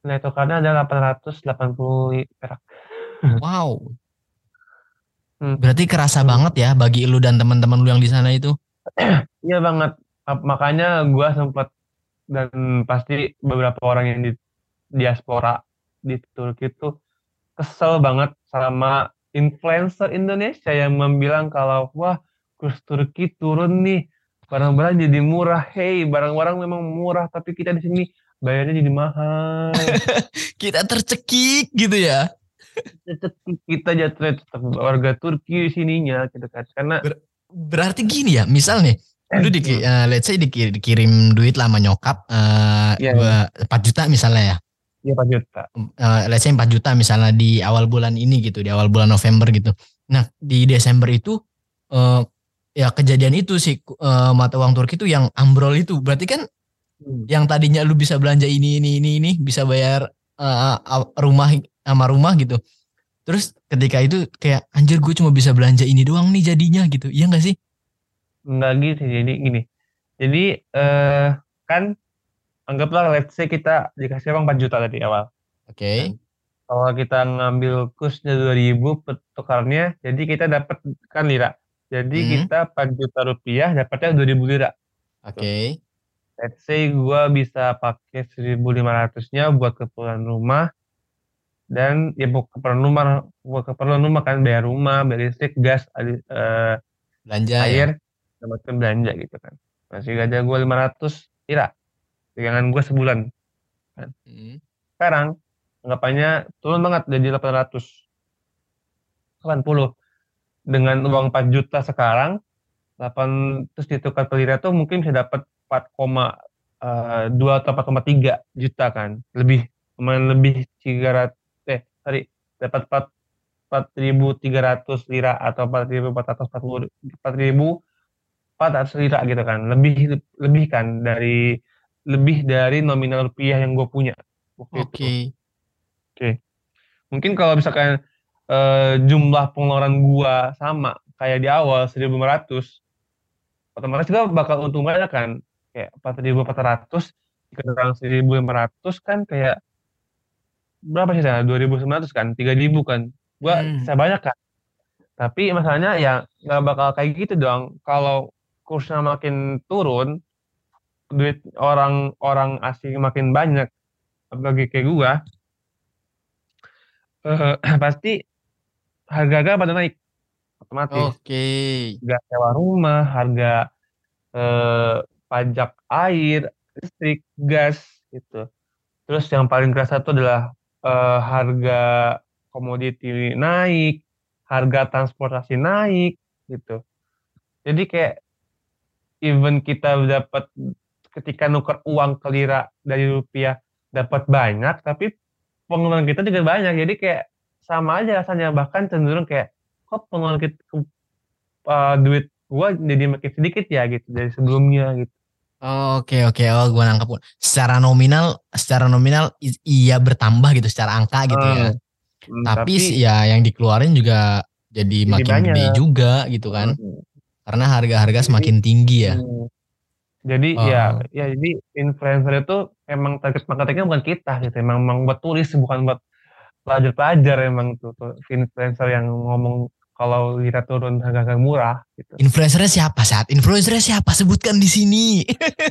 nilai tukarnya ada 880 perak. Wow, Hmm. Berarti kerasa Hmm. banget ya bagi lu dan teman-teman lu yang di sana itu. Iya banget. Makanya gua sempat dan pasti beberapa orang yang di diaspora di Turki itu kesel banget sama influencer Indonesia yang membilang kalau wah kurs Turki turun nih barang-barang jadi murah. Hey, barang-barang memang murah tapi kita di sini bayarnya jadi mahal. Kita tercekik gitu ya. kita jatuhnya tetap warga Turki di sininya gitu kan. Karena Berarti gini ya, misal nih, lu di, Hmm. eh, let's say dikir- dikirim duit lama nyokap eh Iya, dua- 4 juta misalnya ya. ya 4 juta. Eh, let's say 4 juta misalnya di awal bulan ini gitu, di awal bulan November gitu. Nah, di Desember itu eh ya kejadian itu sih eh, mata uang Turki itu yang ambrol itu. Berarti kan Hmm. yang tadinya lu bisa belanja ini ini ini ini bisa bayar eh, a- rumah sama rumah gitu. Terus ketika itu kayak anjir gue cuma bisa belanja ini doang nih jadinya gitu. Iya gak sih? Enggak gitu jadi gini. Jadi eh kan anggaplah let's say kita dikasih uang 4 juta tadi awal. Oke. Kalau kita ngambil kursnya 2000 petukarnya jadi kita dapat kan lira. Jadi Hmm. kita 4 juta rupiah dapatnya 2000 lira. Oke. Let's say gua bisa pakai 1500-nya buat keperluan rumah dan ya buat keperluan rumah buat keperluan rumah kan bayar rumah, bayar listrik, gas, adi- eh, Belanja ya. air dapatkan belanja gitu kan. Masih ada gue 500 lira pegangan gue sebulan. Hmm. sekarang anggapannya turun banget jadi 800 80 dengan uang 4 juta sekarang 8 terus ditukar ke lira tuh mungkin bisa dapat 4,2 atau 4,3 juta kan. Lebih lumayan lebih 300 eh sorry dapat 4 4.300 lira atau 4.440 4.400 lira gitu kan lebih lebih kan dari lebih dari nominal rupiah yang gue punya itu. Oke. mungkin kalau misalkan eh, jumlah pengeluaran gua sama kayak di awal 1.500 otomatis gua bakal untung banyak kan kayak 4.400 dikurang 1.500 kan kayak berapa sih sana 2.900 kan? 3.000 kan? Gua Hmm. bisa banyak kan? Tapi masalahnya ya nggak bakal kayak gitu dong. Kalau kursnya makin turun duit orang-orang asing makin banyak apalagi kayak gua eh, pasti harga-harga pada naik. Otomatis. Oke. harga sewa rumah harga eh, pajak air listrik gas gitu. Terus yang paling kerasa itu adalah eh, harga komoditi naik harga transportasi naik gitu. Jadi kayak even kita dapat ketika nuker uang ke lira dari rupiah dapat banyak tapi pengeluaran kita juga banyak. Jadi kayak sama aja rasanya. Bahkan cenderung kayak kok pengeluaran kita uh, duit gua jadi makin sedikit ya gitu dari sebelumnya gitu Oke oke oh gua nangkep. Secara nominal secara nominal iya bertambah gitu secara angka gitu ya. Hmm, Tapi, ya yang dikeluarin juga jadi, Jadi makin gede banyak. juga gitu kan. Hmm. Karena harga-harga Jadi- semakin tinggi ya. Hmm. Jadi Oh. ya ya jadi influencer itu emang target marketingnya bukan kita gitu, emang, emang buat turis bukan buat pelajar-pelajar emang tuh, tuh influencer yang ngomong kalau lira turun harga-harga murah gitu. Influencernya siapa saat? Influencernya siapa? Sebutkan di sini.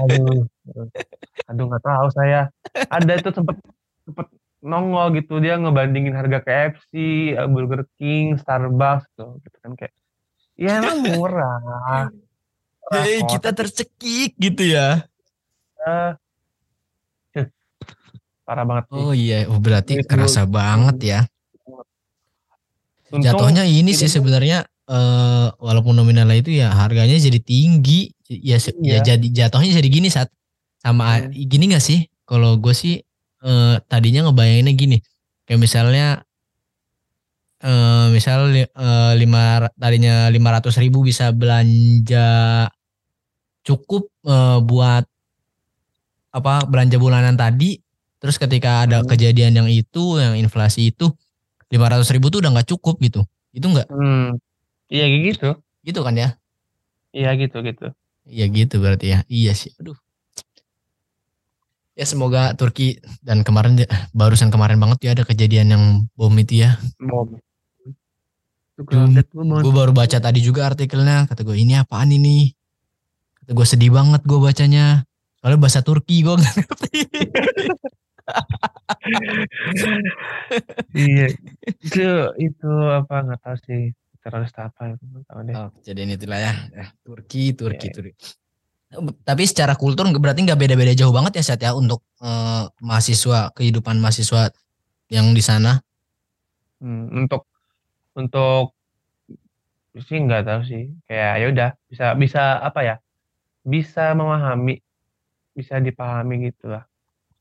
Aduh, aduh nggak tahu saya. Ada itu sempet sempet nongol gitu dia ngebandingin harga KFC, Burger King, Starbucks tuh, gitu kan kayak. Ya emang murah. Hei, kok, kita tercekik gitu ya. Eh, parah banget sih. Oh iya, oh, berarti Itu- kerasa banget ya. Untung- Jatuhnya ini sih sebenarnya eh, walaupun nominalnya itu ya harganya jadi tinggi. Ya, ya Iya. jadi jatuhnya jadi gini saat sama Hmm. gini gak sih? Kalau gue sih eh, tadinya ngebayanginnya gini. Kayak misalnya eh misal eh, lima tadinya 500 ribu bisa belanja cukup eh, buat apa belanja bulanan tadi terus ketika ada Hmm. kejadian yang itu yang inflasi itu 500 ribu tuh udah nggak cukup gitu itu nggak Hmm. Iya gitu. gitu kan ya Iya gitu gitu. iya gitu berarti ya iya sih aduh ya semoga Turki dan kemarin barusan kemarin banget ya ada kejadian yang bom itu ya Bom. Gue baru baca tadi juga artikelnya. Kata gue ini apaan ini? Kata gue sedih banget gue bacanya. Soalnya bahasa Turki gue gak ngerti. iya itu itu apa nggak tahu sih teroris apa itu tahu deh. Oh, jadi ini lah ya. ya. Turki, Turki, yeah. Turki. Tapi secara kultur berarti nggak beda-beda jauh banget ya saat ya untuk uh, mahasiswa kehidupan mahasiswa yang di sana. Hmm, untuk untuk sih nggak tahu sih kayak ya udah bisa bisa apa ya bisa memahami bisa dipahami gitu lah.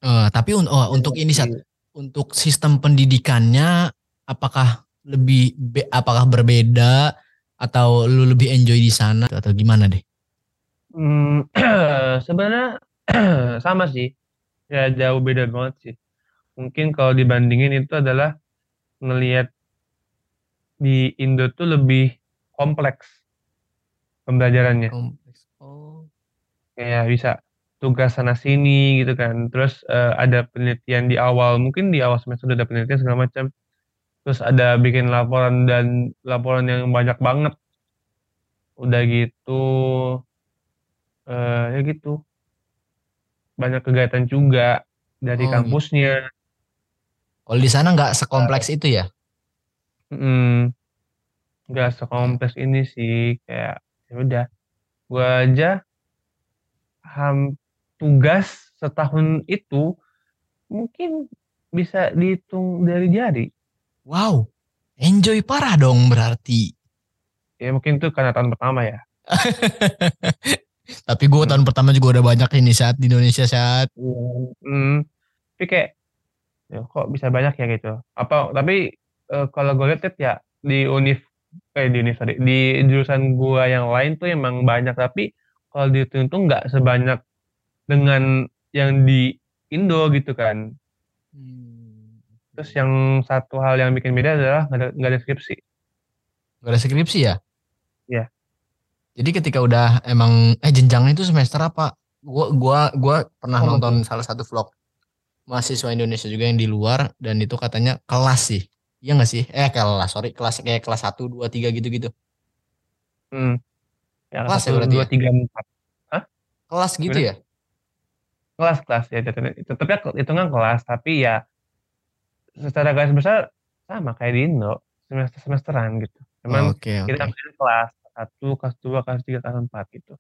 Uh, tapi un oh, untuk ini saat untuk sistem pendidikannya apakah lebih be apakah berbeda atau lu lebih enjoy di sana atau gimana deh? Hmm, sebenarnya sama sih. Ya jauh beda banget sih. Mungkin kalau dibandingin itu adalah ngelihat di Indo tuh lebih kompleks pembelajarannya. Kompleks. Oh. Kayak bisa tugas sana sini gitu kan. Terus uh, ada penelitian di awal, mungkin di awal semester udah ada penelitian segala macam terus ada bikin laporan dan laporan yang banyak banget. Udah gitu uh, ya gitu. Banyak kegiatan juga dari oh, kampusnya. gitu. kalau di sana nggak sekompleks uh, itu ya? Mm, nggak sekompleks ini sih kayak ya udah gua aja ham tugas setahun itu mungkin bisa dihitung dari jari Wow, enjoy parah dong berarti. Ya mungkin itu karena tahun pertama ya. Tapi gue hmm. tahun pertama juga udah banyak ini saat di Indonesia saat. Hmm. Tapi kayak ya kok bisa banyak ya gitu. Apa tapi uh, kalau gue lihat ya di univ kayak di univ di jurusan gue yang lain tuh emang banyak tapi kalau dihitung tuh nggak sebanyak dengan yang di Indo gitu kan. Hmm. Terus yang satu hal yang bikin beda adalah nggak ada, nggak ada skripsi. Nggak ada skripsi ya? Iya. Jadi ketika udah emang eh jenjangnya itu semester apa? Gua gua gua pernah oh, nonton betul. salah satu vlog mahasiswa Indonesia juga yang di luar dan itu katanya kelas sih. Iya gak sih? Eh kelas, sorry kelas kayak kelas 1, 2, 3 gitu-gitu. Hmm. Ya, kelas 1, ya berarti 2, 3, 4. Hah? Kelas gitu Gimana? ya? Kelas, kelas ya. Tetapnya hitungan kelas, tapi ya secara garis besar sama kayak di Indo semester semesteran gitu. Cuman okay, kita okay. kelas satu, kelas dua, kelas tiga, kelas empat gitu.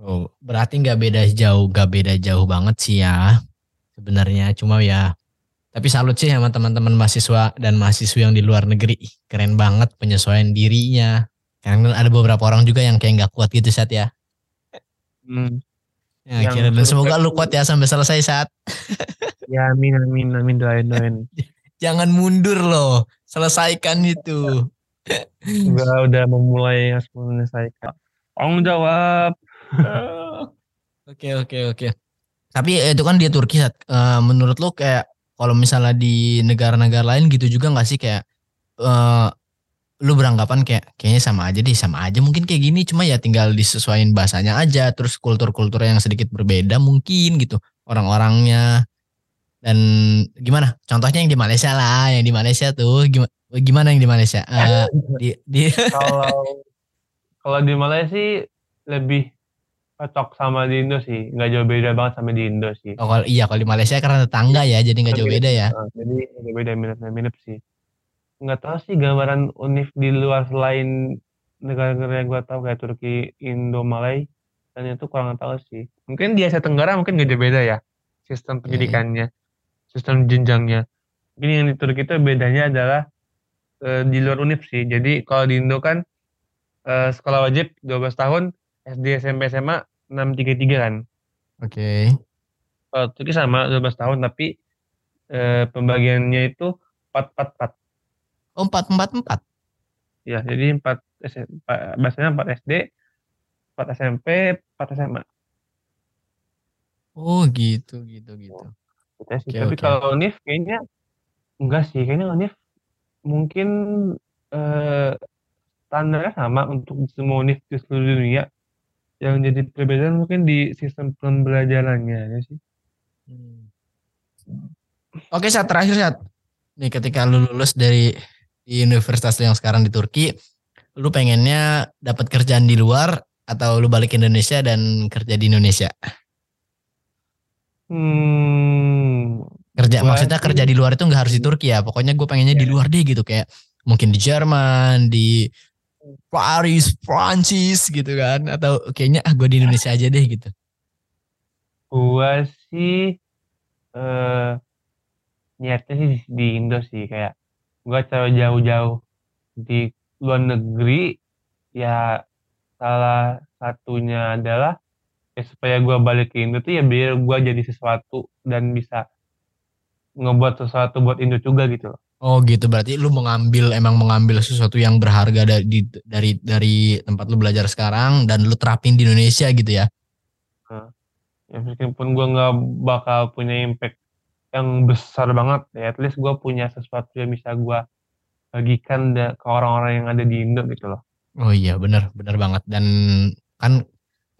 Oh, berarti nggak beda jauh, nggak beda jauh banget sih ya sebenarnya. Cuma ya, tapi salut sih sama teman-teman mahasiswa dan mahasiswa yang di luar negeri. Keren banget penyesuaian dirinya. Karena ada beberapa orang juga yang kayak nggak kuat gitu saat ya. Hmm. Ya, kira dan semoga lu kuat ya sampai selesai saat. ya amin amin amin doain doain. Jangan mundur loh. Selesaikan itu. Enggak udah memulai harus menyelesaikan. Tanggung jawab. Oke oke oke. Tapi itu kan dia Turki. Uh, menurut lo kayak kalau misalnya di negara-negara lain gitu juga nggak sih kayak uh, lu beranggapan kayak kayaknya sama aja deh sama aja mungkin kayak gini cuma ya tinggal disesuaikan bahasanya aja terus kultur-kultur yang sedikit berbeda mungkin gitu orang-orangnya dan gimana? Contohnya yang di Malaysia lah, yang di Malaysia tuh gimana? Gimana yang di Malaysia? Uh, di, di kalau kalau di Malaysia sih lebih cocok sama di Indo sih, nggak jauh beda banget sama di Indo sih. Oh kalau iya kalau di Malaysia karena tetangga ya, jadi nggak jauh beda ya. jadi nggak beda minus-minus sih. Nggak tahu sih gambaran univ di luar selain negara-negara yang gue tahu kayak Turki, Indo, Malay, dan itu kurang tahu sih. Mungkin di Asia Tenggara mungkin nggak jauh beda ya sistem pendidikannya. Okay sistem jenjangnya. Ini yang di Turki itu bedanya adalah e, di luar univ sih. Jadi kalau di Indo kan e, sekolah wajib 12 tahun, SD, SMP, SMA 633 kan. Oke. Okay. Kalau Turki sama 12 tahun tapi e, pembagiannya itu 444. Oh 444? Ya, jadi 4 bahasanya 4 SD, 4 SMP, 4 SMA. Oh gitu gitu gitu. Gitu sih. Okay, Tapi okay. kalau Nif kayaknya enggak sih, kayaknya Nif mungkin eh, standarnya sama untuk semua Nif di seluruh dunia. Yang jadi perbedaan mungkin di sistem pembelajarannya ya sih. Hmm. Oke, saat terakhir saat nih ketika lu lulus dari di universitas yang sekarang di Turki, lu pengennya dapat kerjaan di luar atau lu balik ke Indonesia dan kerja di Indonesia? Hmm, Kerja Gua maksudnya sih- kerja di luar itu nggak harus di Turki ya. Pokoknya gue pengennya di Iya. luar deh gitu kayak mungkin di Jerman, di Paris, Prancis gitu kan atau kayaknya ah gue di Indonesia aja deh gitu. gua sih eh niatnya sih di- di Indo sih kayak gua coba jauh-jauh di luar negeri ya salah satunya adalah ya supaya gua balik ke Indo tuh ya biar gua jadi sesuatu dan bisa ngebuat sesuatu buat Indo juga gitu loh. Oh gitu berarti lu mengambil emang mengambil sesuatu yang berharga dari dari dari tempat lu belajar sekarang dan lu terapin di Indonesia gitu ya. Ya meskipun gua nggak bakal punya impact yang besar banget ya at least gua punya sesuatu yang bisa gua bagikan ke orang-orang yang ada di Indo gitu loh. Oh iya benar benar banget dan kan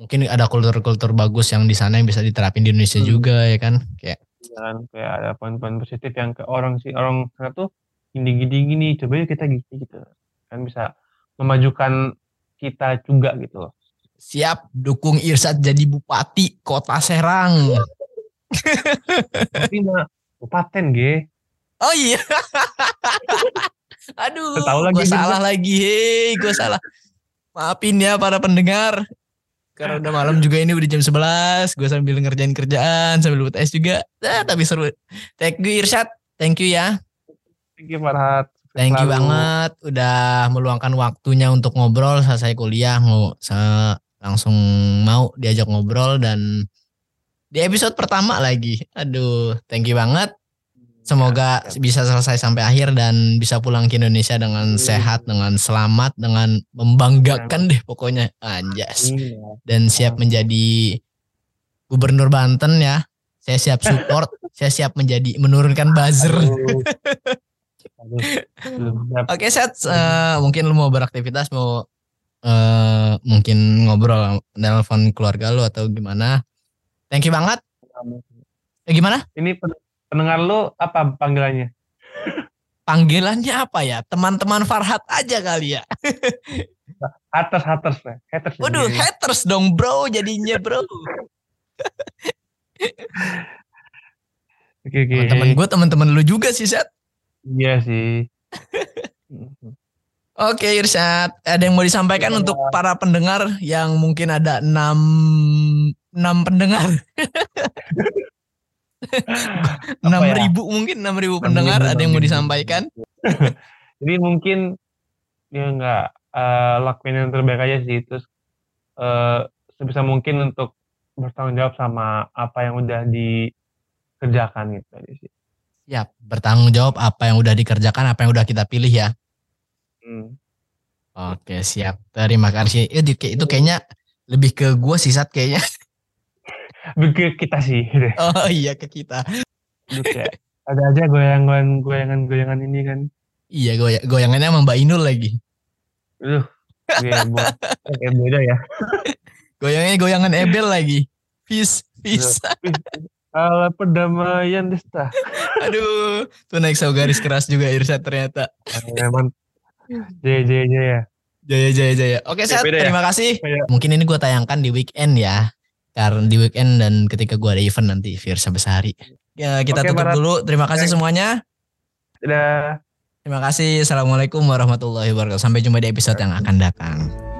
mungkin ada kultur-kultur bagus yang di sana yang bisa diterapin di Indonesia Hmm. juga ya kan kayak kan kayak ada poin-poin positif yang ke orang sih orang sana tuh gini gini gini coba yuk kita gitu gitu kan bisa memajukan kita juga gitu loh siap dukung Irsat jadi bupati kota Serang. tapi mah paten ge Oh iya. Aduh, gue salah lagi. Hei, gue salah. Maafin ya para pendengar. Karena udah malam juga ini udah jam 11. Gue sambil ngerjain kerjaan, sambil buat es juga. Ah, tapi seru. Thank you Irsyad. Thank you ya. thank you Farhat Thank you banget udah meluangkan waktunya untuk ngobrol saya kuliah. Sa- langsung mau diajak ngobrol dan di episode pertama lagi. Aduh, thank you banget. Semoga bisa selesai sampai akhir dan bisa pulang ke Indonesia dengan sehat, dengan selamat, dengan membanggakan deh pokoknya. Anjas. Iya. Dan siap menjadi gubernur Banten ya. Saya siap support, saya siap menjadi menurunkan buzzer. Oke, Set, eh, mungkin lu mau beraktivitas, mau eh, mungkin ngobrol, nelpon keluarga lu atau gimana. Thank you banget. Eh, gimana? ini pendengar lu apa panggilannya Panggilannya apa ya? Teman-teman Farhat aja kali ya. haters haters haters Waduh, jadi. haters dong bro jadinya bro. oke oke Teman-teman gue, teman-teman lu juga sih, Set. iya sih Oke, Irsyad. Ada yang mau disampaikan Iya. untuk para pendengar yang mungkin ada enam enam pendengar, enam ya? ribu mungkin enam ribu 6.000, pendengar. Ada yang mau 6.000. disampaikan? jadi mungkin ya nggak eh, lakuin yang terbaik aja sih terus eh, sebisa mungkin untuk bertanggung jawab sama apa yang udah dikerjakan gitu aja sih Siap, bertanggung jawab apa yang udah dikerjakan, apa yang udah kita pilih ya. Hmm. Oke, siap. Terima kasih. Itu, itu kayaknya lebih ke gue sih, Sat, kayaknya. Begitu kita sih deh Oh iya, ke kita. Kayak ada aja goyangan goyangan goyangan ini kan Iya, goy goyangannya sama Mbak Inul lagi. Buat kayak beda ya. Goyangannya goyangan Ebel lagi. Peace, peace. Ala perdamaian desta. Aduh, tuh naik saw garis keras juga Irsyad ternyata. Memang jaya jaya jaya. Jaya, jaya, jaya. Oke, Ya, beda ya? terima kasih. Mungkin ini gue tayangkan di weekend ya. Karena di weekend dan ketika gue ada event nanti Firsa Besari. Ya, kita Oke, tutup Barat. dulu. Terima kasih Oke. semuanya. Dadah. Terima kasih. Assalamualaikum warahmatullahi wabarakatuh. Sampai jumpa di episode yang akan datang.